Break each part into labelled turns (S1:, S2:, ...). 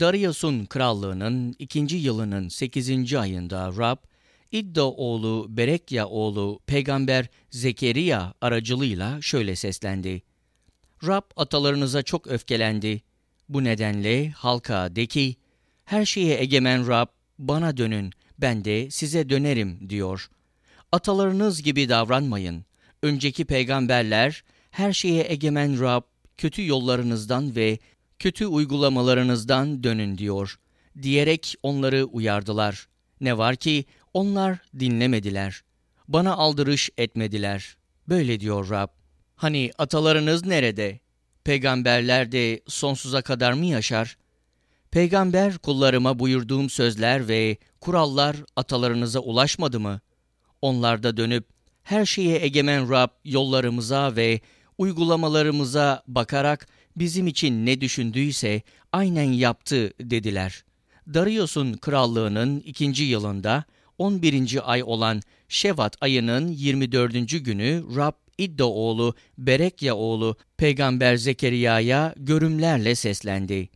S1: Darius'un krallığının ikinci yılının sekizinci ayında Rab, İddo oğlu Berekya oğlu peygamber Zekeriya aracılığıyla şöyle seslendi. Rab atalarınıza çok öfkelendi. Bu nedenle halka de ki, her şeye egemen Rab bana dönün, ben de size dönerim diyor. Atalarınız gibi davranmayın. Önceki peygamberler her şeye egemen Rab kötü yollarınızdan ve kötü uygulamalarınızdan dönün diyor. Diyerek onları uyardılar. Ne var ki onlar dinlemediler. Bana aldırış etmediler. Böyle diyor Rab. Hani atalarınız nerede? Peygamberler de sonsuza kadar mı yaşar? Peygamber kullarıma buyurduğum sözler ve kurallar atalarınıza ulaşmadı mı? Onlar da dönüp her şeye egemen Rab yollarımıza ve uygulamalarımıza bakarak bizim için ne düşündüyse aynen yaptı dediler. Darius'un krallığının ikinci yılında 11. ay olan Şevat ayının 24. günü Rab İddo oğlu Berekya oğlu Peygamber Zekeriya'ya görümlerle seslendi.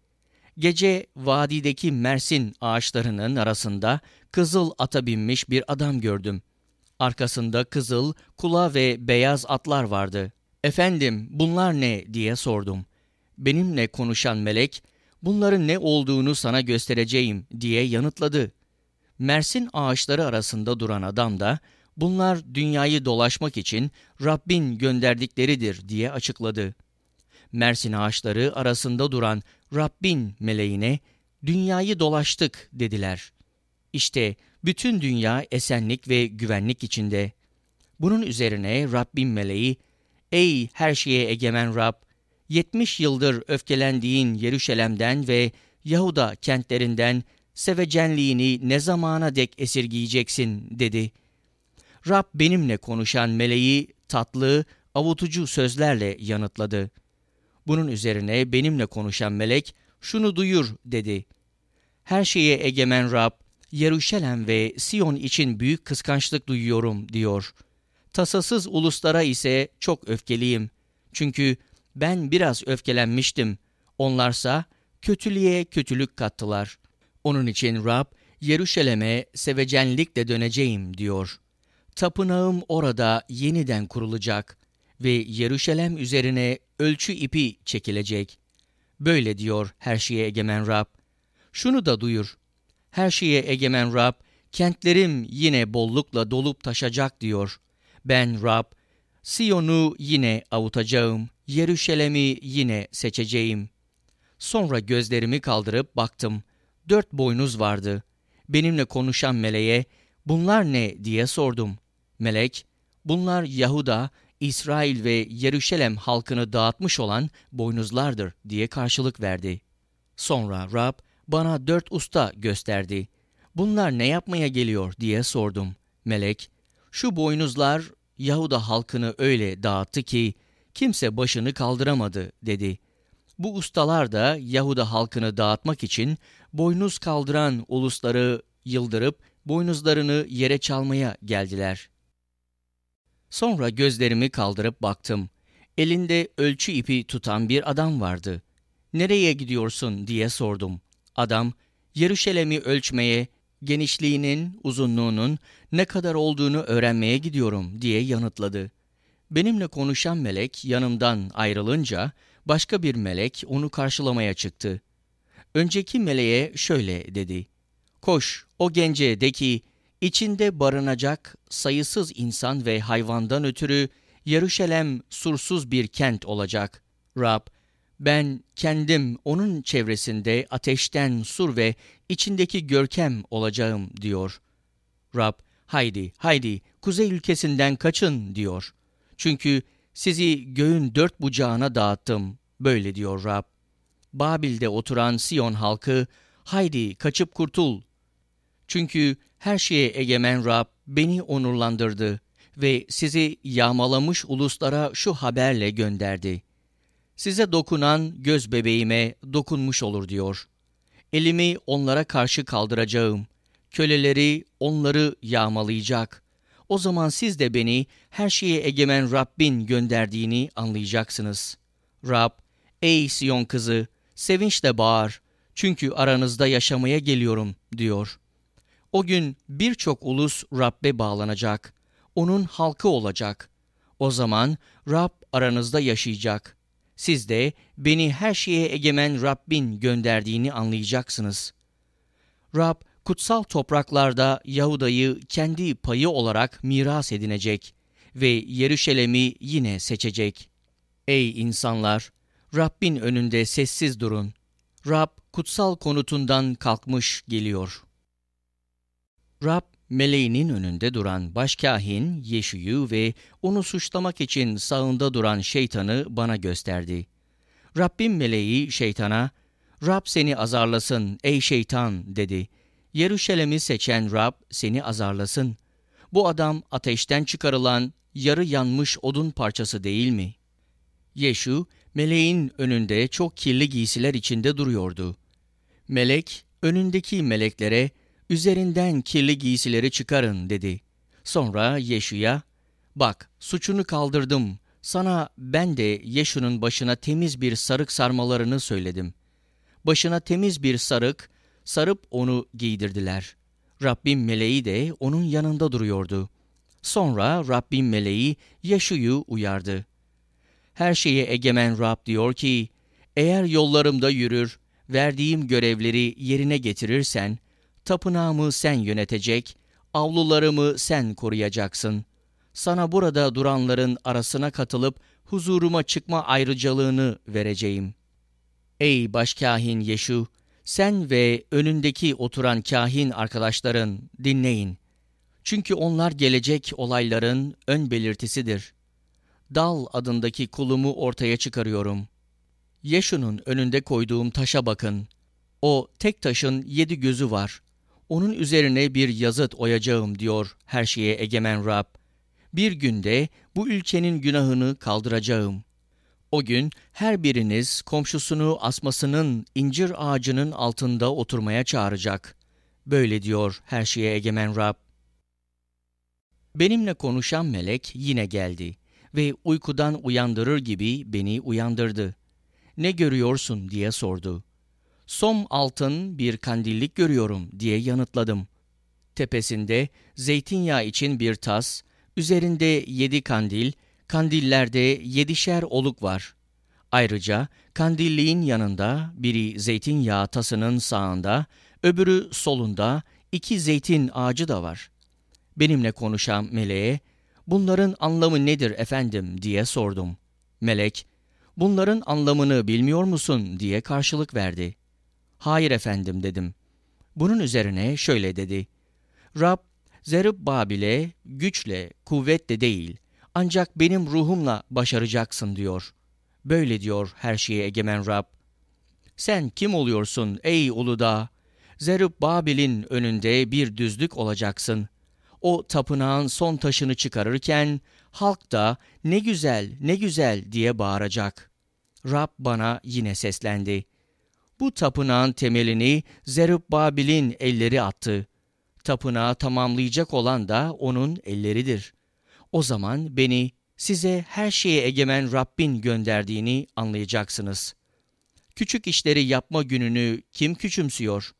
S1: Gece vadideki Mersin ağaçlarının arasında kızıl ata binmiş bir adam gördüm. Arkasında kızıl, kula ve beyaz atlar vardı. Efendim bunlar ne diye sordum. Benimle konuşan melek, bunların ne olduğunu sana göstereceğim diye yanıtladı. Mersin ağaçları arasında duran adam da bunlar dünyayı dolaşmak için Rabbin gönderdikleridir diye açıkladı. Mersin ağaçları arasında duran Rabbin meleğine dünyayı dolaştık dediler. İşte bütün dünya esenlik ve güvenlik içinde. Bunun üzerine Rabbin meleği, ey her şeye egemen Rab, 70 yıldır öfkelendiğin Yeruşalem'den ve Yahuda kentlerinden sevecenliğini ne zamana dek esirgeyeceksin dedi. Rab benimle konuşan meleği tatlı, avutucu sözlerle yanıtladı. Bunun üzerine benimle konuşan melek şunu duyur dedi. Her şeye egemen Rab, Yeruşalem ve Siyon için büyük kıskançlık duyuyorum diyor. Tasasız uluslara ise çok öfkeliyim. Çünkü ben biraz öfkelenmiştim. Onlarsa kötülüğe kötülük kattılar. Onun için Rab, Yeruşalem'e sevecenlikle döneceğim diyor. Tapınağım orada yeniden kurulacak ve Yeruşalem üzerine ölçü ipi çekilecek. Böyle diyor her şeye egemen Rab. Şunu da duyur. Her şeye egemen Rab, kentlerim yine bollukla dolup taşacak diyor. Ben Rab, Siyon'u yine avutacağım, Yeruşalem'i yine seçeceğim. Sonra gözlerimi kaldırıp baktım. Dört boynuz vardı. Benimle konuşan meleğe, bunlar ne diye sordum. Melek, bunlar Yahuda, İsrail ve Yeruşalem halkını dağıtmış olan boynuzlardır diye karşılık verdi. Sonra Rab bana dört usta gösterdi. Bunlar ne yapmaya geliyor diye sordum. Melek, şu boynuzlar Yahuda halkını öyle dağıttı ki kimse başını kaldıramadı dedi. Bu ustalar da Yahuda halkını dağıtmak için boynuz kaldıran ulusları yıldırıp boynuzlarını yere çalmaya geldiler. Sonra gözlerimi kaldırıp baktım. Elinde ölçü ipi tutan bir adam vardı. Nereye gidiyorsun diye sordum. Adam, Yeruşalem'i ölçmeye, genişliğinin, uzunluğunun ne kadar olduğunu öğrenmeye gidiyorum diye yanıtladı. Benimle konuşan melek yanımdan ayrılınca başka bir melek onu karşılamaya çıktı. Önceki meleğe şöyle dedi. Koş o gence de ki içinde barınacak sayısız insan ve hayvandan ötürü Yeruşalem sursuz bir kent olacak. Rab, ben kendim onun çevresinde ateşten sur ve içindeki görkem olacağım diyor. Rab, haydi haydi kuzey ülkesinden kaçın diyor. Çünkü sizi göğün dört bucağına dağıttım. Böyle diyor Rab. Babil'de oturan Siyon halkı, haydi kaçıp kurtul. Çünkü her şeye egemen Rab beni onurlandırdı ve sizi yağmalamış uluslara şu haberle gönderdi. Size dokunan göz bebeğime dokunmuş olur diyor. Elimi onlara karşı kaldıracağım. Köleleri onları yağmalayacak. O zaman siz de beni her şeye egemen Rabbin gönderdiğini anlayacaksınız. Rab, ey Siyon kızı, sevinçle bağır. Çünkü aranızda yaşamaya geliyorum diyor. O gün birçok ulus Rab'be bağlanacak. Onun halkı olacak. O zaman Rab aranızda yaşayacak. Siz de beni her şeye egemen Rabbin gönderdiğini anlayacaksınız. Rab kutsal topraklarda Yahuda'yı kendi payı olarak miras edinecek ve Yeruşalim'i yine seçecek. Ey insanlar! Rabbin önünde sessiz durun. Rab kutsal konutundan kalkmış geliyor. Rab meleğinin önünde duran başkahin Yeşu'yu ve onu suçlamak için sağında duran şeytanı bana gösterdi. Rabbim meleği şeytana, Rab seni azarlasın ey şeytan dedi. Yeruşalim'i seçen Rab seni azarlasın. Bu adam ateşten çıkarılan yarı yanmış odun parçası değil mi? Yeşu, meleğin önünde çok kirli giysiler içinde duruyordu. Melek, önündeki meleklere, üzerinden kirli giysileri çıkarın dedi. Sonra Yeşu'ya, bak suçunu kaldırdım, sana ben de Yeşu'nun başına temiz bir sarık sarmalarını söyledim. Başına temiz bir sarık, sarıp onu giydirdiler. Rabbim meleği de onun yanında duruyordu. Sonra Rabbim meleği Yeşu'yu uyardı. Her şeye egemen Rab diyor ki, eğer yollarımda yürür, verdiğim görevleri yerine getirirsen, tapınağımı sen yönetecek, avlularımı sen koruyacaksın. Sana burada duranların arasına katılıp huzuruma çıkma ayrıcalığını vereceğim. Ey başkahin Yeşu, sen ve önündeki oturan kahin arkadaşların dinleyin. Çünkü onlar gelecek olayların ön belirtisidir. Dal adındaki kulumu ortaya çıkarıyorum. Yeşu'nun önünde koyduğum taşa bakın. O tek taşın yedi gözü var. Onun üzerine bir yazıt oyacağım diyor her şeye egemen Rab. Bir günde bu ülkenin günahını kaldıracağım. O gün her biriniz komşusunu asmasının incir ağacının altında oturmaya çağıracak. Böyle diyor her şeye egemen Rab. Benimle konuşan melek yine geldi ve uykudan uyandırır gibi beni uyandırdı. Ne görüyorsun diye sordu. Som altın bir kandillik görüyorum diye yanıtladım. Tepesinde zeytinyağı için bir tas, üzerinde yedi kandil, kandillerde yedişer oluk var. Ayrıca kandilliğin yanında biri zeytinyağı tasının sağında, öbürü solunda iki zeytin ağacı da var. Benimle konuşan meleğe, bunların anlamı nedir efendim diye sordum. Melek, bunların anlamını bilmiyor musun diye karşılık verdi. Hayır efendim dedim. Bunun üzerine şöyle dedi. Rab, Zerubbabil'e güçle, kuvvetle değil, ancak benim ruhumla başaracaksın diyor. Böyle diyor her şeye egemen Rab. Sen kim oluyorsun ey Uludağ? Zerubbabil'in önünde bir düzlük olacaksın. O tapınağın son taşını çıkarırken halk da ne güzel ne güzel diye bağıracak. Rab bana yine seslendi. Bu tapınağın temelini Zerubbabil'in elleri attı. Tapınağı tamamlayacak olan da onun elleridir. O zaman beni size her şeye egemen Rabbin gönderdiğini anlayacaksınız. Küçük işleri yapma gününü kim küçümsüyor?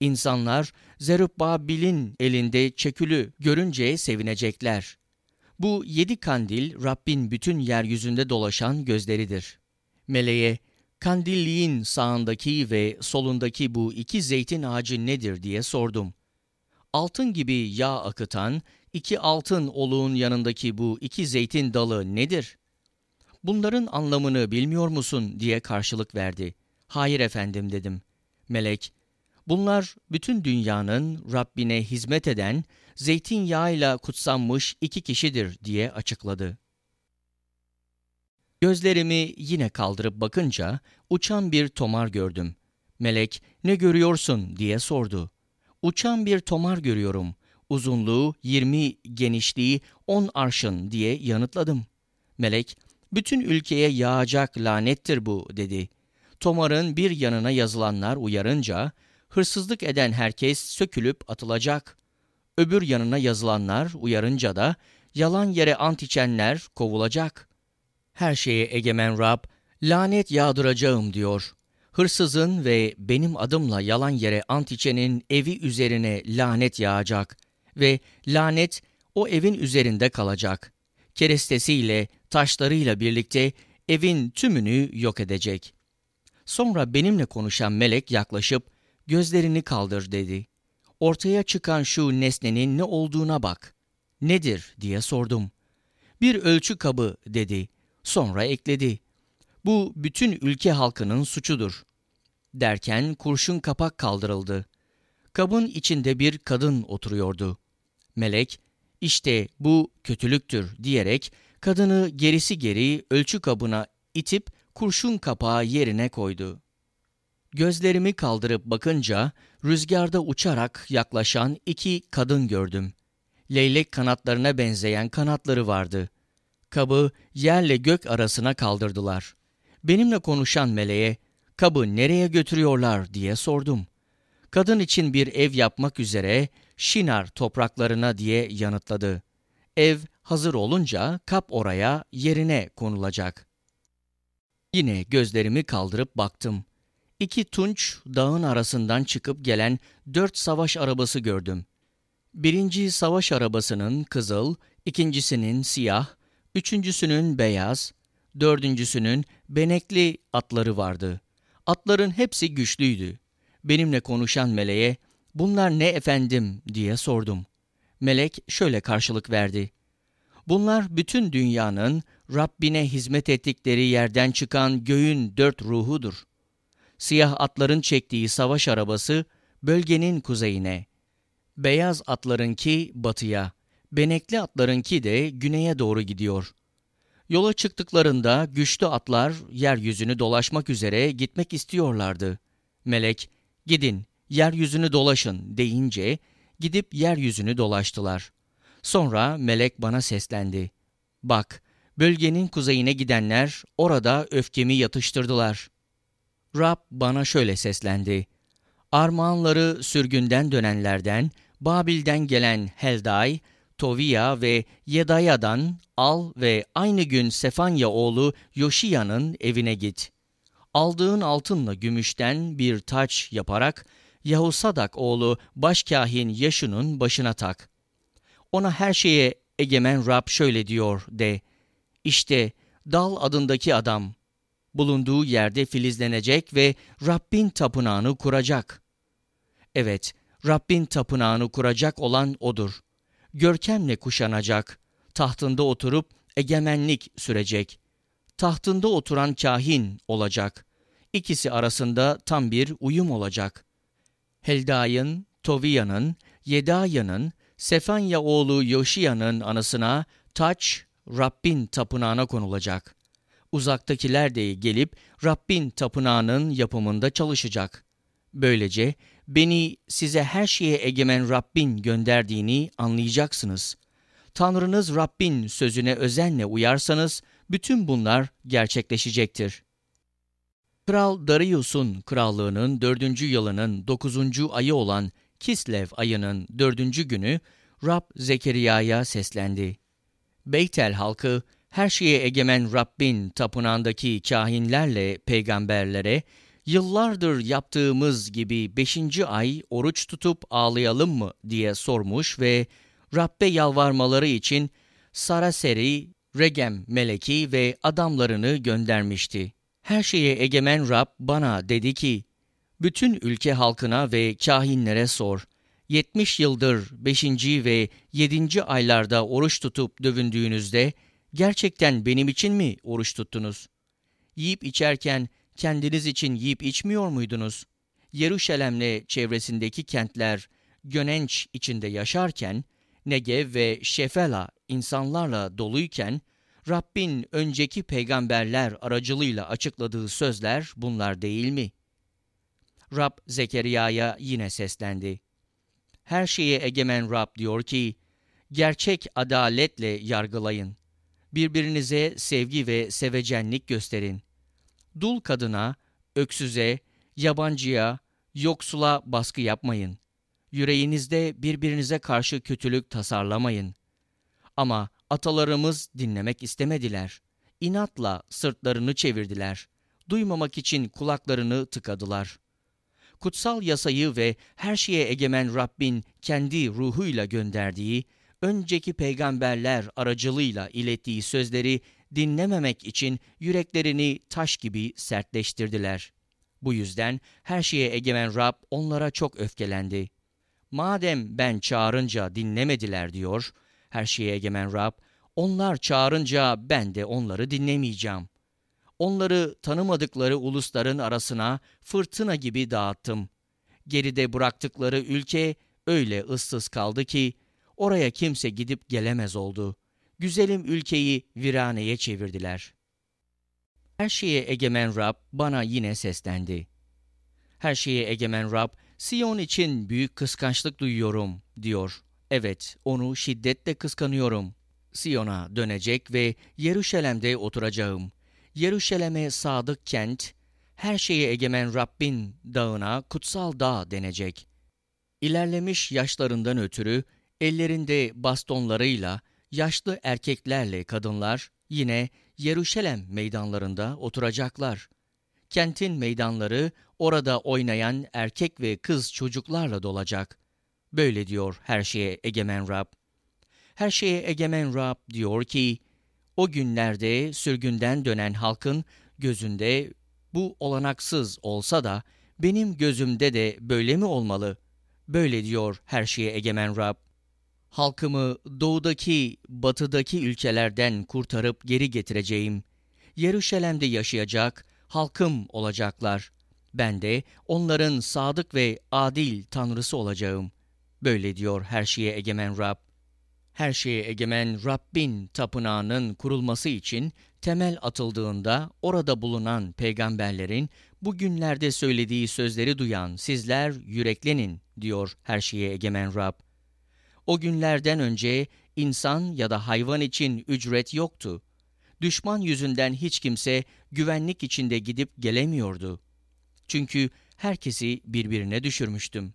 S1: İnsanlar Zerubbabil'in elinde çekülü görünce sevinecekler. Bu yedi kandil Rabbin bütün yeryüzünde dolaşan gözleridir. Meleğe, kandilliğin sağındaki ve solundaki bu iki zeytin ağacı nedir diye sordum. Altın gibi yağ akıtan iki altın oluğun yanındaki bu iki zeytin dalı nedir? Bunların anlamını bilmiyor musun diye karşılık verdi. Hayır efendim dedim. Melek, bunlar bütün dünyanın Rabbine hizmet eden zeytinyağıyla kutsanmış iki kişidir diye açıkladı. Gözlerimi yine kaldırıp bakınca uçan bir tomar gördüm. Melek, ne görüyorsun diye sordu. Uçan bir tomar görüyorum. Uzunluğu 20, genişliği 10 arşın diye yanıtladım. Melek, bütün ülkeye yağacak lanettir bu dedi. Tomarın bir yanına yazılanlar uyarınca, hırsızlık eden herkes sökülüp atılacak. Öbür yanına yazılanlar uyarınca da, yalan yere ant içenler kovulacak. Her şeye egemen Rab, lanet yağdıracağım diyor. hırsızın ve benim adımla yalan yere ant içenin evi üzerine lanet yağacak ve lanet o evin üzerinde kalacak. Kerestesiyle, taşlarıyla birlikte evin tümünü yok edecek. Sonra benimle konuşan melek yaklaşıp gözlerini kaldır dedi. Ortaya çıkan şu nesnenin ne olduğuna bak. Nedir diye sordum. Bir ölçü kabı dedi. Sonra ekledi. Bu bütün ülke halkının suçudur. Derken kurşun kapak kaldırıldı. Kabın içinde bir kadın oturuyordu. Melek, işte bu kötülüktür diyerek kadını gerisi geri ölçü kabına itip kurşun kapağı yerine koydu. Gözlerimi kaldırıp bakınca rüzgarda uçarak yaklaşan iki kadın gördüm. Leylek kanatlarına benzeyen kanatları vardı. Kabı yerle gök arasına kaldırdılar. Benimle konuşan meleğe, kabı nereye götürüyorlar diye sordum. Kadın için bir ev yapmak üzere Şinar topraklarına diye yanıtladı. Ev hazır olunca kap oraya yerine konulacak. Yine gözlerimi kaldırıp baktım. İki tunç dağın arasından çıkıp gelen dört savaş arabası gördüm. Birinci savaş arabasının kızıl, ikincisinin siyah, üçüncüsünün beyaz, dördüncüsünün benekli atları vardı. Atların hepsi güçlüydü. Benimle konuşan meleğe, bunlar ne efendim diye sordum. Melek şöyle karşılık verdi. Bunlar bütün dünyanın Rabbine hizmet ettikleri yerden çıkan göğün dört ruhudur. Siyah atların çektiği savaş arabası bölgenin kuzeyine, beyaz atlarınki batıya, benekli atlarınki de güneye doğru gidiyor. Yola çıktıklarında güçlü atlar yeryüzünü dolaşmak üzere gitmek istiyorlardı. Melek, gidin, yeryüzünü dolaşın deyince gidip yeryüzünü dolaştılar. Sonra melek bana seslendi. Bak, bölgenin kuzeyine gidenler orada öfkemi yatıştırdılar. Rab bana şöyle seslendi. Armağanları sürgünden dönenlerden, Babil'den gelen Helday, Tovia ve Yedaya'dan al ve aynı gün Sefanya oğlu Yoşiya'nın evine git. Aldığın altınla gümüşten bir taç yaparak Yahusadak oğlu başkahin Yaşun'un başına tak. Ona her şeye egemen Rab şöyle diyor de. İşte Dal adındaki adam bulunduğu yerde filizlenecek ve Rabbin tapınağını kuracak. Evet, Rabbin tapınağını kuracak olan odur. Görkemle kuşanacak, tahtında oturup egemenlik sürecek. Tahtında oturan kahin olacak. İkisi arasında tam bir uyum olacak. Helday'ın, Toviya'nın, Yedaya'nın, Sefanya oğlu Yoşiya'nın anısına taç Rabbin tapınağına konulacak. Uzaktakiler de gelip Rabbin tapınağının yapımında çalışacak. Böylece beni size her şeye egemen Rabbin gönderdiğini anlayacaksınız. Tanrınız Rabbin sözüne özenle uyarsanız bütün bunlar gerçekleşecektir. Kral Darius'un krallığının dördüncü yılının dokuzuncu ayı olan Kislev ayının dördüncü günü Rab Zekeriya'ya seslendi. Beytel halkı her şeye egemen Rabbin tapınağındaki kahinlerle peygamberlere yıllardır yaptığımız gibi beşinci ay oruç tutup ağlayalım mı diye sormuş ve Rabbe yalvarmaları için Saraseri, Regem meleki ve adamlarını göndermişti. Her şeye egemen Rab bana dedi ki, bütün ülke halkına ve kahinlere sor. 70 yıldır 5. ve 7. aylarda oruç tutup dövündüğünüzde gerçekten benim için mi oruç tuttunuz? Yiyip içerken kendiniz için yiyip içmiyor muydunuz? Yeruşalem'le çevresindeki kentler Gönenç içinde yaşarken, Negev ve Şefela insanlarla doluyken, Rabbin önceki peygamberler aracılığıyla açıkladığı sözler bunlar değil mi? Rab Zekeriya'ya yine seslendi. Her şeye egemen Rab diyor ki, gerçek adaletle yargılayın. Birbirinize sevgi ve sevecenlik gösterin. Dul kadına, öksüze, yabancıya, yoksula baskı yapmayın. Yüreğinizde birbirinize karşı kötülük tasarlamayın. Ama atalarımız dinlemek istemediler. İnatla sırtlarını çevirdiler. duymamak için kulaklarını tıkadılar. Kutsal yasayı ve her şeye egemen Rabbin kendi ruhuyla gönderdiği, önceki peygamberler aracılığıyla ilettiği sözleri dinlememek için yüreklerini taş gibi sertleştirdiler. Bu yüzden her şeye egemen Rab onlara çok öfkelendi. Madem ben çağırınca dinlemediler diyor, her şeye egemen Rab, onlar çağırınca ben de onları dinlemeyeceğim. Onları tanımadıkları ulusların arasına fırtına gibi dağıttım. Geride bıraktıkları ülke öyle ıssız kaldı ki oraya kimse gidip gelemez oldu. Güzelim ülkeyi viraneye çevirdiler. Her şeye egemen Rab bana yine seslendi. Her şeye egemen Rab, Siyon için büyük kıskançlık duyuyorum, diyor. Evet, onu şiddetle kıskanıyorum. Siyon'a dönecek ve Yeruşalem'de oturacağım. Yeruşalem'e sadık kent, her şeye egemen Rabbin dağına kutsal dağ denecek. İlerlemiş yaşlarından ötürü ellerinde bastonlarıyla yaşlı erkeklerle kadınlar yine Yeruşalem meydanlarında oturacaklar. Kentin meydanları orada oynayan erkek ve kız çocuklarla dolacak. Böyle diyor her şeye egemen Rab. Her şeye egemen Rab diyor ki, o günlerde sürgünden dönen halkın gözünde bu olanaksız olsa da benim gözümde de böyle mi olmalı? Böyle diyor her şeye egemen Rab. Halkımı doğudaki, batıdaki ülkelerden kurtarıp geri getireceğim. Yeruşalem'de yaşayacak, halkım olacaklar. Ben de onların sadık ve adil tanrısı olacağım. Böyle diyor her şeye egemen Rab. Her şeye egemen Rabbin tapınağının kurulması için temel atıldığında orada bulunan peygamberlerin bugünlerde söylediği sözleri duyan sizler yüreklenin diyor her şeye egemen Rab. O günlerden önce insan ya da hayvan için ücret yoktu. Düşman yüzünden hiç kimse güvenlik içinde gidip gelemiyordu. Çünkü herkesi birbirine düşürmüştüm.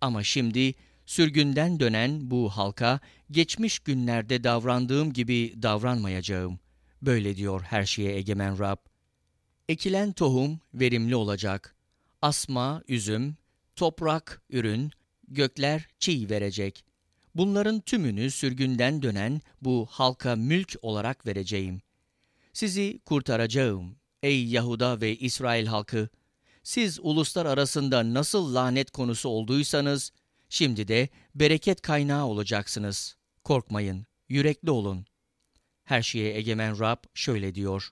S1: Ama şimdi sürgünden dönen bu halka geçmiş günlerde davrandığım gibi davranmayacağım. Böyle diyor her şeye egemen Rab. Ekilen tohum verimli olacak. Asma, üzüm, toprak, ürün, gökler çiğ verecek. Bunların tümünü sürgünden dönen bu halka mülk olarak vereceğim. Sizi kurtaracağım ey Yahuda ve İsrail halkı. Siz uluslar arasında nasıl lanet konusu olduysanız, şimdi de bereket kaynağı olacaksınız. Korkmayın, yürekli olun. Her şeye egemen Rab şöyle diyor.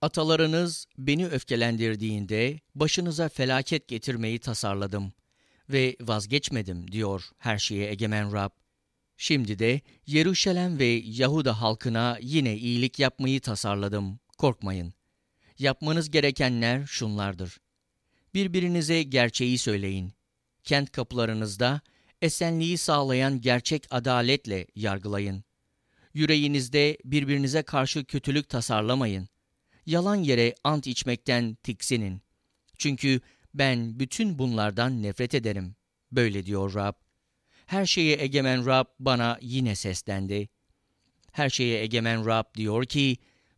S1: Atalarınız beni öfkelendirdiğinde başınıza felaket getirmeyi tasarladım ve vazgeçmedim diyor her şeye egemen Rab. Şimdi de Yeruşalem ve Yahuda halkına yine iyilik yapmayı tasarladım. Korkmayın. Yapmanız gerekenler şunlardır. Birbirinize gerçeği söyleyin. Kent kapılarınızda esenliği sağlayan gerçek adaletle yargılayın. Yüreğinizde birbirinize karşı kötülük tasarlamayın. Yalan yere ant içmekten tiksinin. Çünkü ben bütün bunlardan nefret ederim. Böyle diyor Rab. Her şeye egemen Rab bana yine seslendi. Her şeye egemen Rab diyor ki,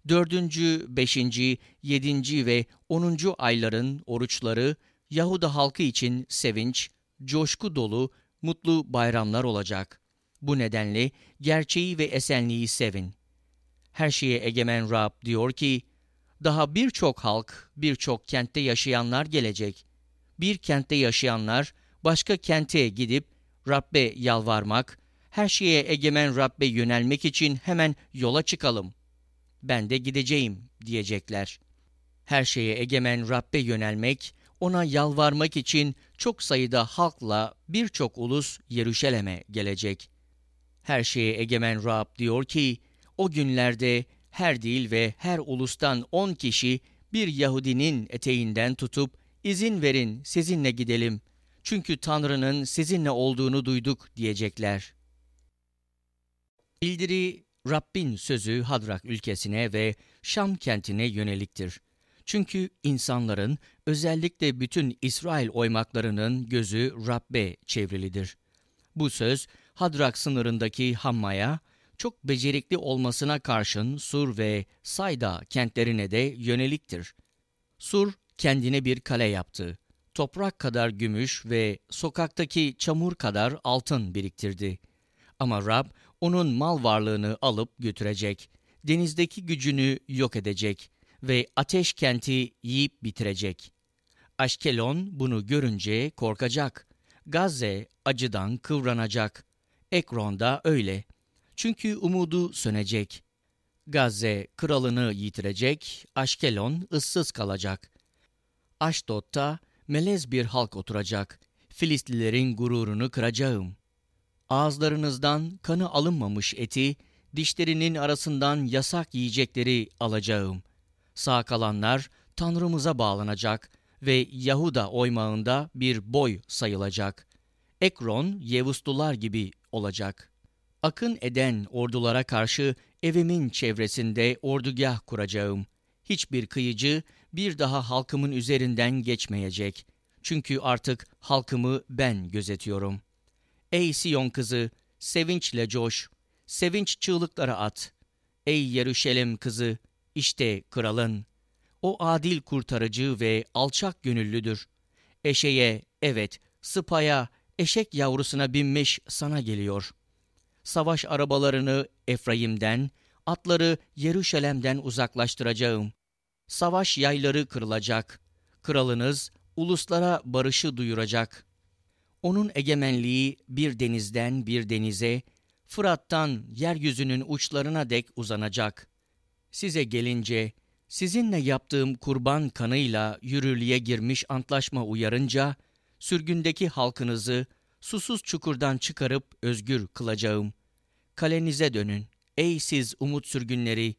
S1: dördüncü, beşinci, yedinci ve onuncu ayların oruçları Yahuda halkı için sevinç, coşku dolu, mutlu bayramlar olacak. Bu nedenle gerçeği ve esenliği sevin. Her şeye egemen Rab diyor ki, daha birçok halk, birçok kentte yaşayanlar gelecek. Bir kentte yaşayanlar başka kente gidip Rabbe yalvarmak, her şeye egemen Rabbe yönelmek için hemen yola çıkalım. Ben de gideceğim diyecekler. Her şeye egemen Rabbe yönelmek, ona yalvarmak için çok sayıda halkla birçok ulus Yeruşalem'e gelecek. Her şeye egemen Rab diyor ki, o günlerde her dil ve her ulustan on kişi bir Yahudinin eteğinden tutup izin verin sizinle gidelim. Çünkü Tanrı'nın sizinle olduğunu duyduk diyecekler. Bildiri Rabbin sözü Hadrak ülkesine ve Şam kentine yöneliktir. Çünkü insanların özellikle bütün İsrail oymaklarının gözü Rabbe çevrilidir. Bu söz Hadrak sınırındaki Hamma'ya, çok becerikli olmasına karşın Sur ve Sayda kentlerine de yöneliktir. Sur kendine bir kale yaptı. Toprak kadar gümüş ve sokaktaki çamur kadar altın biriktirdi. Ama Rab onun mal varlığını alıp götürecek. Denizdeki gücünü yok edecek ve ateş kenti yiyip bitirecek. Aşkelon bunu görünce korkacak. Gazze acıdan kıvranacak. Ekron da öyle. Çünkü umudu sönecek. Gazze kralını yitirecek, Aşkelon ıssız kalacak. Aşdod'da melez bir halk oturacak. Filistlilerin gururunu kıracağım. Ağızlarınızdan kanı alınmamış eti, dişlerinin arasından yasak yiyecekleri alacağım. Sağ kalanlar Tanrımıza bağlanacak ve Yahuda oymağında bir boy sayılacak. Ekron, Yevuslular gibi olacak. Akın eden ordulara karşı evimin çevresinde ordugah kuracağım. Hiçbir kıyıcı bir daha halkımın üzerinden geçmeyecek. Çünkü artık halkımı ben gözetiyorum. Ey Siyon kızı, sevinçle coş, sevinç çığlıkları at. Ey Yeruşalim kızı, işte kralın. O adil kurtarıcı ve alçak gönüllüdür. Eşeğe, evet, sıpaya, eşek yavrusuna binmiş sana geliyor. Savaş arabalarını Efraim'den, atları Yeruşalem'den uzaklaştıracağım. Savaş yayları kırılacak. Kralınız uluslara barışı duyuracak. Onun egemenliği bir denizden bir denize, Fırat'tan yeryüzünün uçlarına dek uzanacak. Size gelince, sizinle yaptığım kurban kanıyla yürürlüğe girmiş antlaşma uyarınca, sürgündeki halkınızı susuz çukurdan çıkarıp özgür kılacağım. Kalenize dönün, ey siz umut sürgünleri.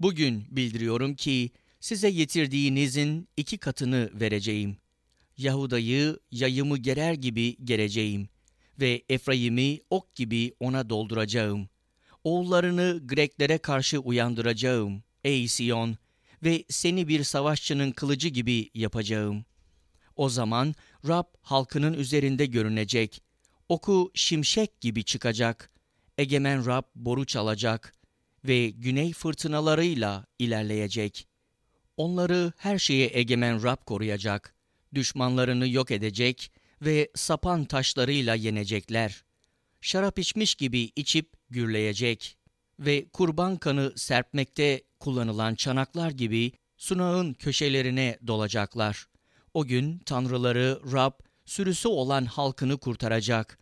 S1: Bugün bildiriyorum ki size yitirdiğinizin iki katını vereceğim. Yahuda'yı yayımı gerer gibi gereceğim ve Efraim'i ok gibi ona dolduracağım. Oğullarını Greklere karşı uyandıracağım, ey Siyon, ve seni bir savaşçının kılıcı gibi yapacağım. O zaman Rab halkının üzerinde görünecek. Oku şimşek gibi çıkacak. Egemen Rab boru çalacak ve güney fırtınalarıyla ilerleyecek. Onları her şeye egemen Rab koruyacak. Düşmanlarını yok edecek ve sapan taşlarıyla yenecekler. Şarap içmiş gibi içip gürleyecek ve kurban kanı serpmekte kullanılan çanaklar gibi sunağın köşelerine dolacaklar. O gün tanrıları Rab sürüsü olan halkını kurtaracak.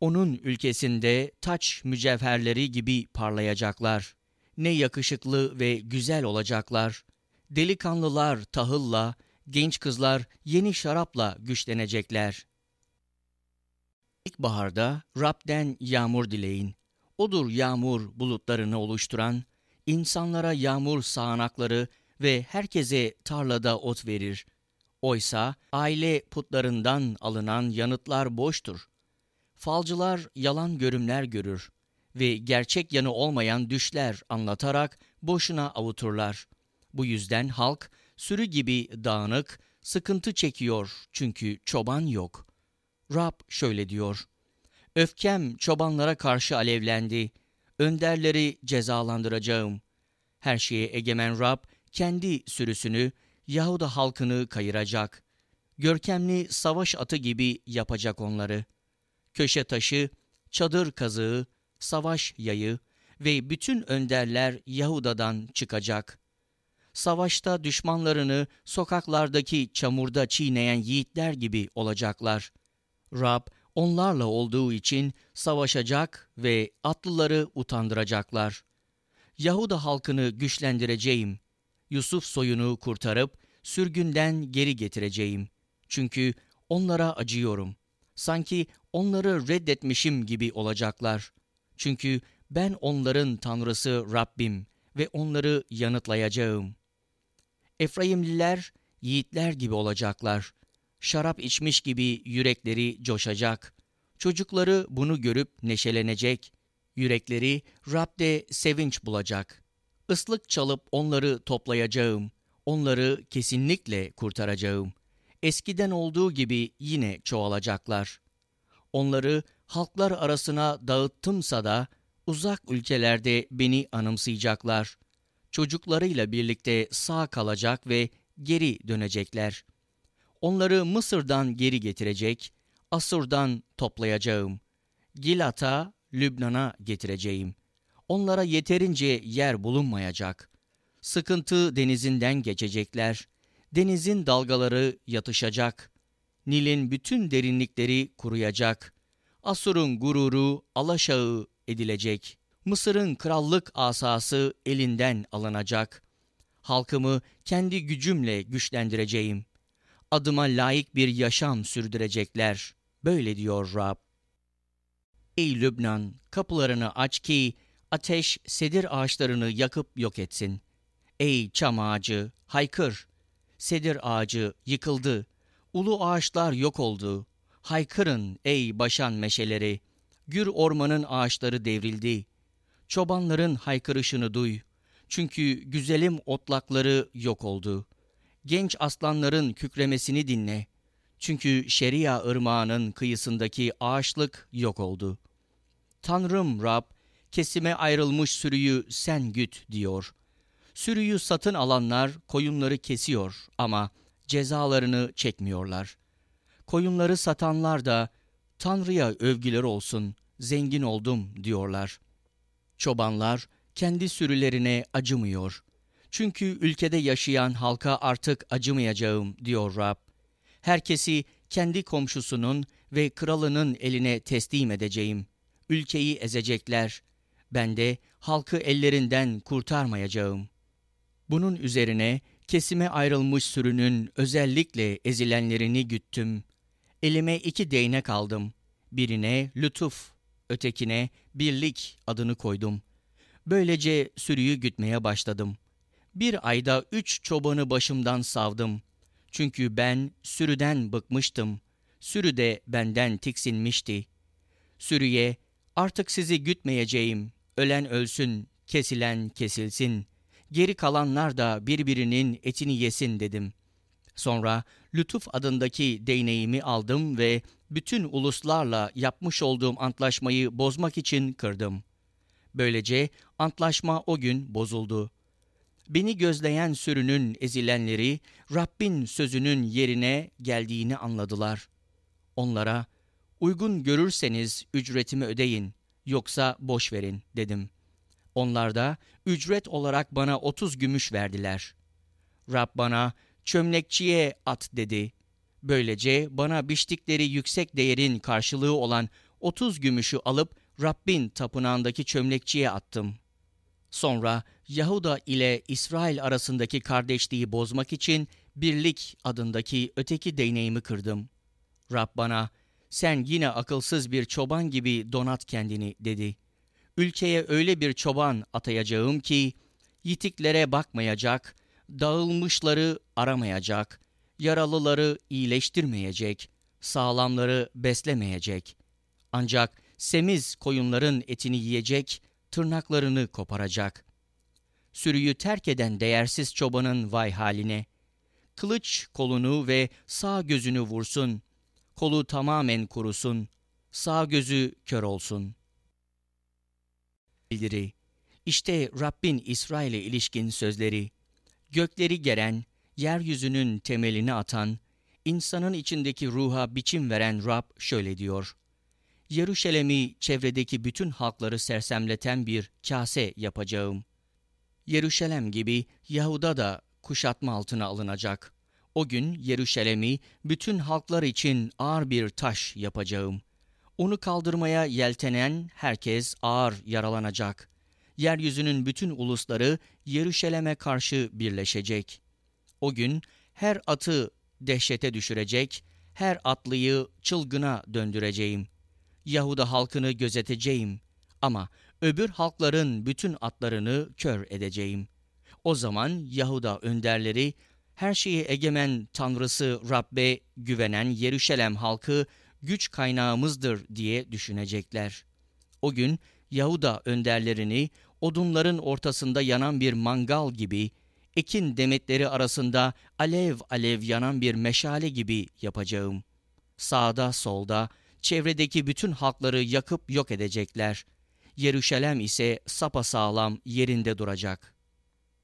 S1: Onun ülkesinde taç mücevherleri gibi parlayacaklar. Ne yakışıklı ve güzel olacaklar. Delikanlılar tahılla, genç kızlar yeni şarapla güçlenecekler. İlkbaharda Rab'den yağmur dileyin. Odur yağmur bulutlarını oluşturan, insanlara yağmur sağanakları ve herkese tarlada ot verir. Oysa aile putlarından alınan yanıtlar boştur. Falcılar yalan görümler görür ve gerçek yanı olmayan düşler anlatarak boşuna avuturlar. Bu yüzden halk sürü gibi dağınık, sıkıntı çekiyor çünkü çoban yok. Rab şöyle diyor. Öfkem çobanlara karşı alevlendi. Önderleri cezalandıracağım. Her şeye egemen Rab kendi sürüsünü, Yahuda halkını kayıracak. Görkemli savaş atı gibi yapacak onları. Köşe taşı, çadır kazığı, savaş yayı ve bütün önderler Yahuda'dan çıkacak. Savaşta düşmanlarını sokaklardaki çamurda çiğneyen yiğitler gibi olacaklar. Rab onlarla olduğu için savaşacak ve atlıları utandıracaklar. Yahuda halkını güçlendireceğim. Yusuf soyunu kurtarıp sürgünden geri getireceğim. Çünkü onlara acıyorum. Sanki onları reddetmişim gibi olacaklar. Çünkü ben onların tanrısı Rabbim ve onları yanıtlayacağım. Efraimliler yiğitler gibi olacaklar. Şarap içmiş gibi yürekleri coşacak. Çocukları bunu görüp neşelenecek. Yürekleri Rab'de sevinç bulacak. Islık çalıp onları toplayacağım. Onları kesinlikle kurtaracağım. Eskiden olduğu gibi yine çoğalacaklar. Onları halklar arasına dağıttımsa da uzak ülkelerde beni anımsayacaklar. Çocuklarıyla birlikte sağ kalacak ve geri dönecekler. Onları Mısır'dan geri getirecek, Asur'dan toplayacağım. Gilat'a, Lübnan'a getireceğim. Onlara yeterince yer bulunmayacak. Sıkıntı denizinden geçecekler. Denizin dalgaları yatışacak. Nil'in bütün derinlikleri kuruyacak. Asur'un gururu alaşağı edilecek. Mısır'ın krallık asası elinden alınacak. Halkımı kendi gücümle güçlendireceğim. Adıma layık bir yaşam sürdürecekler. Böyle diyor Rab. Ey Lübnan, kapılarını aç ki ateş sedir ağaçlarını yakıp yok etsin. Ey çam ağacı, haykır. Sedir ağacı yıkıldı. Ulu ağaçlar yok oldu. Haykırın ey başan meşeleri. Gür ormanın ağaçları devrildi. Çobanların haykırışını duy. Çünkü güzelim otlakları yok oldu. Genç aslanların kükremesini dinle. Çünkü Şeria ırmağının kıyısındaki ağaçlık yok oldu. Tanrım Rab, kesime ayrılmış sürüyü sen güt diyor. Sürüyü satın alanlar koyunları kesiyor ama cezalarını çekmiyorlar. Koyunları satanlar da Tanrı'ya övgüler olsun, zengin oldum diyorlar. Çobanlar kendi sürülerine acımıyor. Çünkü ülkede yaşayan halka artık acımayacağım diyor Rab. Herkesi kendi komşusunun ve kralının eline teslim edeceğim. Ülkeyi ezecekler. Ben de halkı ellerinden kurtarmayacağım. Bunun üzerine kesime ayrılmış sürünün özellikle ezilenlerini güttüm. Elime iki değnek aldım. Birine lütuf, ötekine birlik adını koydum. Böylece sürüyü gütmeye başladım. Bir ayda üç çobanı başımdan savdım. Çünkü ben sürüden bıkmıştım. Sürü de benden tiksinmişti. Sürüye artık sizi gütmeyeceğim. Ölen ölsün, kesilen kesilsin. Geri kalanlar da birbirinin etini yesin dedim. Sonra Lütuf adındaki değneğimi aldım ve bütün uluslarla yapmış olduğum antlaşmayı bozmak için kırdım. Böylece antlaşma o gün bozuldu. Beni gözleyen sürünün ezilenleri Rabbin sözünün yerine geldiğini anladılar. Onlara uygun görürseniz ücretimi ödeyin yoksa boş verin dedim. Onlar da ücret olarak bana otuz gümüş verdiler. Rab bana çömlekçiye at dedi. Böylece bana biçtikleri yüksek değerin karşılığı olan otuz gümüşü alıp Rabbin tapınağındaki çömlekçiye attım. Sonra Yahuda ile İsrail arasındaki kardeşliği bozmak için Birlik adındaki öteki değneğimi kırdım. Rab bana, sen yine akılsız bir çoban gibi donat kendini dedi. Ülkeye öyle bir çoban atayacağım ki, yitiklere bakmayacak, dağılmışları aramayacak, yaralıları iyileştirmeyecek, sağlamları beslemeyecek. Ancak semiz koyunların etini yiyecek, tırnaklarını koparacak. Sürüyü terk eden değersiz çobanın vay haline. Kılıç kolunu ve sağ gözünü vursun. Kolu tamamen kurusun. Sağ gözü kör olsun. Bildiri. İşte Rabbin İsrail'e ilişkin sözleri. Gökleri geren, yeryüzünün temelini atan, insanın içindeki ruha biçim veren Rab şöyle diyor. Yeruşalem'i çevredeki bütün halkları sersemleten bir kase yapacağım. Yeruşalem gibi Yahuda da kuşatma altına alınacak. O gün Yeruşalem'i bütün halklar için ağır bir taş yapacağım. Onu kaldırmaya yeltenen herkes ağır yaralanacak. Yeryüzünün bütün ulusları Yeruşalem'e karşı birleşecek. O gün her atı dehşete düşürecek, her atlıyı çılgına döndüreceğim.'' Yahuda halkını gözeteceğim ama öbür halkların bütün atlarını kör edeceğim. O zaman Yahuda önderleri her şeyi egemen Tanrısı Rabbe güvenen Yeruşalem halkı güç kaynağımızdır diye düşünecekler. O gün Yahuda önderlerini odunların ortasında yanan bir mangal gibi, ekin demetleri arasında alev alev yanan bir meşale gibi yapacağım. Sağda solda çevredeki bütün halkları yakıp yok edecekler. Yeruşalem ise sapasağlam yerinde duracak.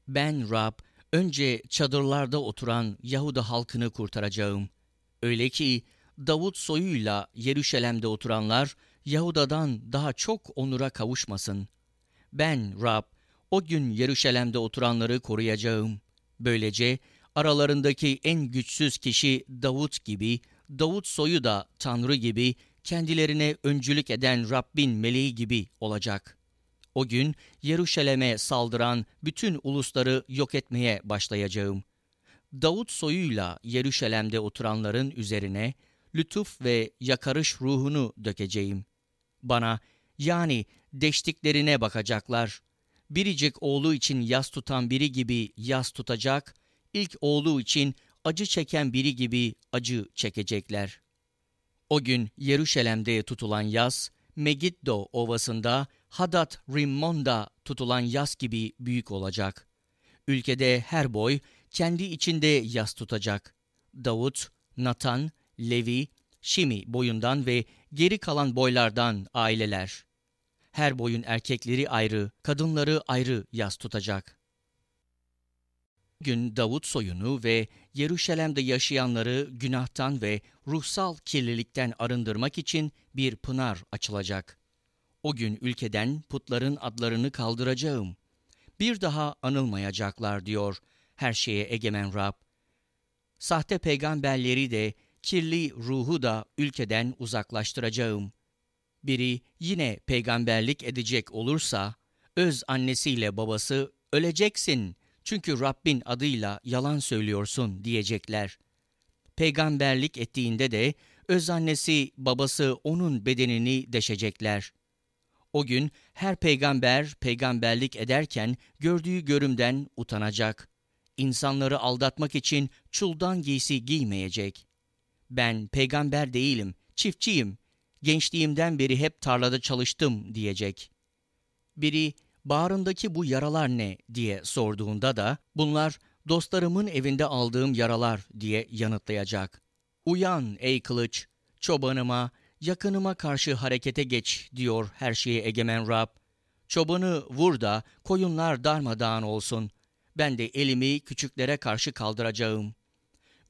S1: Ben Rab, önce çadırlarda oturan Yahuda halkını kurtaracağım. Öyle ki Davut soyuyla Yeruşalem'de oturanlar Yahuda'dan daha çok onura kavuşmasın. Ben Rab o gün Yeruşalem'de oturanları koruyacağım. Böylece aralarındaki en güçsüz kişi Davut gibi, Davut soyu da Tanrı gibi, kendilerine öncülük eden Rabbin meleği gibi olacak. O gün Yeruşalem'e saldıran bütün ulusları yok etmeye başlayacağım. Davut soyuyla Yeruşalem'de oturanların üzerine lütuf ve yakarış ruhunu dökeceğim. Bana yani deştiklerine bakacaklar. Biricik oğlu için yas tutan biri gibi yas tutacak, ilk oğlu için acı çeken biri gibi acı çekecekler. O gün Yeruşalem'de tutulan yas, Megiddo ovasında Hadat Rimmon'da tutulan yas gibi büyük olacak. Ülkede her boy kendi içinde yas tutacak. Davut, Natan, Levi, Şimi boyundan ve geri kalan boylardan aileler. Her boyun erkekleri ayrı, kadınları ayrı yas tutacak. Gün Davut soyunu ve Yeruşalem'de yaşayanları günahtan ve ruhsal kirlilikten arındırmak için bir pınar açılacak. O gün ülkeden putların adlarını kaldıracağım. Bir daha anılmayacaklar diyor her şeye egemen Rab. Sahte peygamberleri de kirli ruhu da ülkeden uzaklaştıracağım. Biri yine peygamberlik edecek olursa, öz annesiyle babası öleceksin çünkü Rabbin adıyla yalan söylüyorsun diyecekler. Peygamberlik ettiğinde de öz annesi babası onun bedenini deşecekler. O gün her peygamber peygamberlik ederken gördüğü görümden utanacak. İnsanları aldatmak için çuldan giysi giymeyecek. Ben peygamber değilim, çiftçiyim. Gençliğimden beri hep tarlada çalıştım diyecek. Biri bağrındaki bu yaralar ne diye sorduğunda da bunlar dostlarımın evinde aldığım yaralar diye yanıtlayacak. Uyan ey kılıç, çobanıma, yakınıma karşı harekete geç diyor her şeye egemen Rab. Çobanı vur da koyunlar darmadağın olsun. Ben de elimi küçüklere karşı kaldıracağım.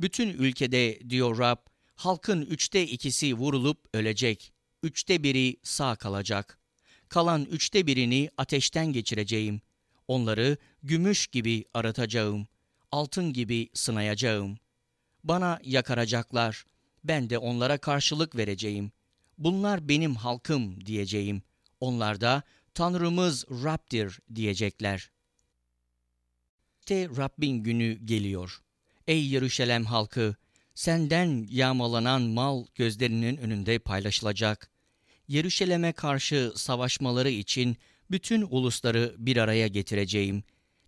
S1: Bütün ülkede diyor Rab, halkın üçte ikisi vurulup ölecek. Üçte biri sağ kalacak. Kalan üçte birini ateşten geçireceğim. Onları gümüş gibi aratacağım. Altın gibi sınayacağım. Bana yakaracaklar. Ben de onlara karşılık vereceğim. Bunlar benim halkım diyeceğim. Onlar da Tanrımız Rab'dir diyecekler. De Rabbin günü geliyor. Ey Yeruşalem halkı, senden yağmalanan mal gözlerinin önünde paylaşılacak. Yeruşalem'e karşı savaşmaları için bütün ulusları bir araya getireceğim.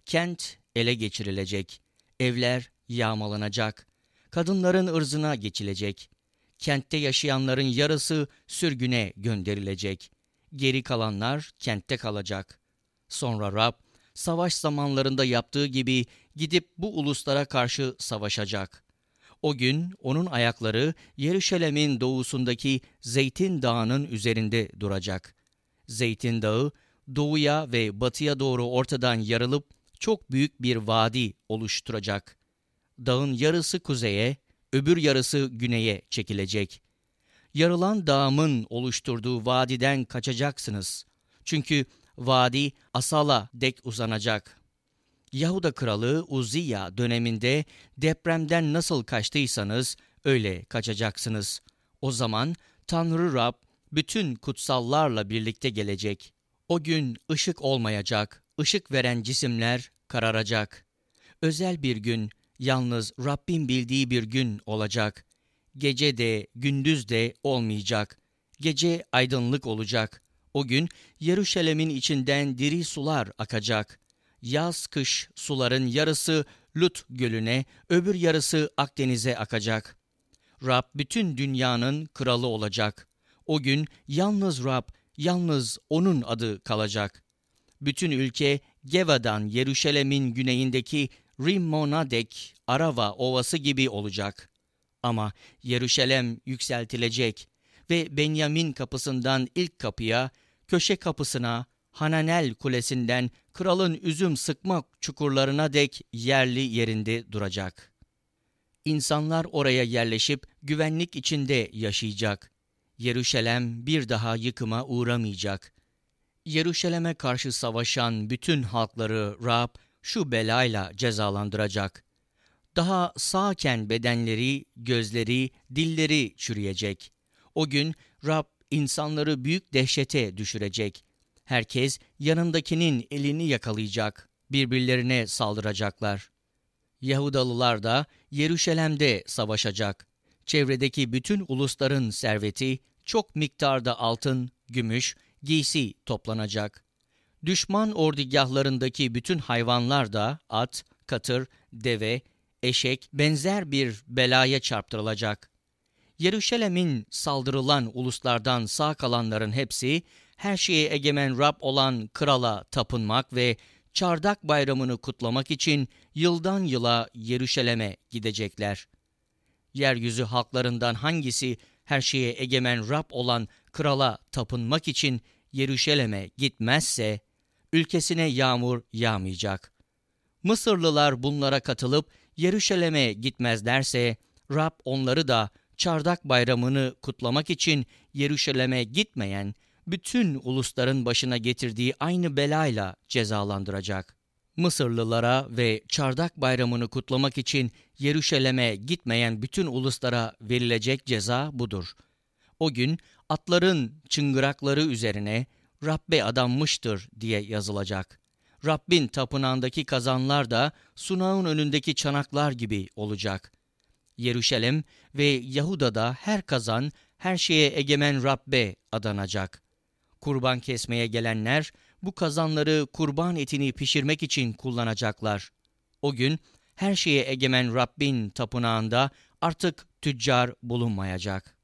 S1: Kent ele geçirilecek. Evler yağmalanacak. Kadınların ırzına geçilecek. Kentte yaşayanların yarısı sürgüne gönderilecek. Geri kalanlar kentte kalacak. Sonra Rab, savaş zamanlarında yaptığı gibi gidip bu uluslara karşı savaşacak. O gün onun ayakları Yeruşalem'in doğusundaki Zeytin Dağı'nın üzerinde duracak. Zeytin Dağı doğuya ve batıya doğru ortadan yarılıp çok büyük bir vadi oluşturacak. Dağın yarısı kuzeye, öbür yarısı güneye çekilecek. Yarılan dağımın oluşturduğu vadiden kaçacaksınız. Çünkü vadi Asala dek uzanacak. Yahuda kralı Uziya döneminde depremden nasıl kaçtıysanız öyle kaçacaksınız. O zaman Tanrı Rab bütün kutsallarla birlikte gelecek. O gün ışık olmayacak, ışık veren cisimler kararacak. Özel bir gün, yalnız Rabbin bildiği bir gün olacak. Gece de, gündüz de olmayacak. Gece aydınlık olacak. O gün Yeruşalem'in içinden diri sular akacak. Yaz kış suların yarısı Lut gölüne, öbür yarısı Akdeniz'e akacak. Rab bütün dünyanın kralı olacak. O gün yalnız Rab, yalnız O'nun adı kalacak. Bütün ülke Geva'dan Yeruşalem'in güneyindeki Rimmon'a dek Arava ovası gibi olacak. Ama Yeruşalem yükseltilecek ve Benyamin kapısından ilk kapıya, köşe kapısına, Hananel Kulesi'nden kralın üzüm sıkma çukurlarına dek yerli yerinde duracak. İnsanlar oraya yerleşip güvenlik içinde yaşayacak. Yeruşalem bir daha yıkıma uğramayacak. Yeruşalem'e karşı savaşan bütün halkları Rab şu belayla cezalandıracak. Daha sağken bedenleri, gözleri, dilleri çürüyecek. O gün Rab insanları büyük dehşete düşürecek. Herkes yanındakinin elini yakalayacak, birbirlerine saldıracaklar. Yahudalılar da Yeruşalem'de savaşacak. Çevredeki bütün ulusların serveti çok miktarda altın, gümüş, giysi toplanacak. Düşman ordugahlarındaki bütün hayvanlar da at, katır, deve, eşek benzer bir belaya çarptırılacak. Yeruşalem'in saldırılan uluslardan sağ kalanların hepsi her şeye egemen Rab olan krala tapınmak ve çardak bayramını kutlamak için yıldan yıla Yeruşalem'e gidecekler. Yeryüzü halklarından hangisi her şeye egemen Rab olan krala tapınmak için Yeruşalem'e gitmezse ülkesine yağmur yağmayacak. Mısırlılar bunlara katılıp Yeruşalem'e gitmezlerse Rab onları da çardak bayramını kutlamak için Yeruşalem'e gitmeyen bütün ulusların başına getirdiği aynı belayla cezalandıracak. Mısırlılara ve çardak bayramını kutlamak için Yeruşalem'e gitmeyen bütün uluslara verilecek ceza budur. O gün atların çıngırakları üzerine Rabbe adanmıştır diye yazılacak. Rabbin tapınağındaki kazanlar da sunağın önündeki çanaklar gibi olacak. Yeruşalem ve Yahuda'da her kazan her şeye egemen Rabbe adanacak. Kurban kesmeye gelenler bu kazanları kurban etini pişirmek için kullanacaklar. O gün her şeye egemen Rabbin tapınağında artık tüccar bulunmayacak.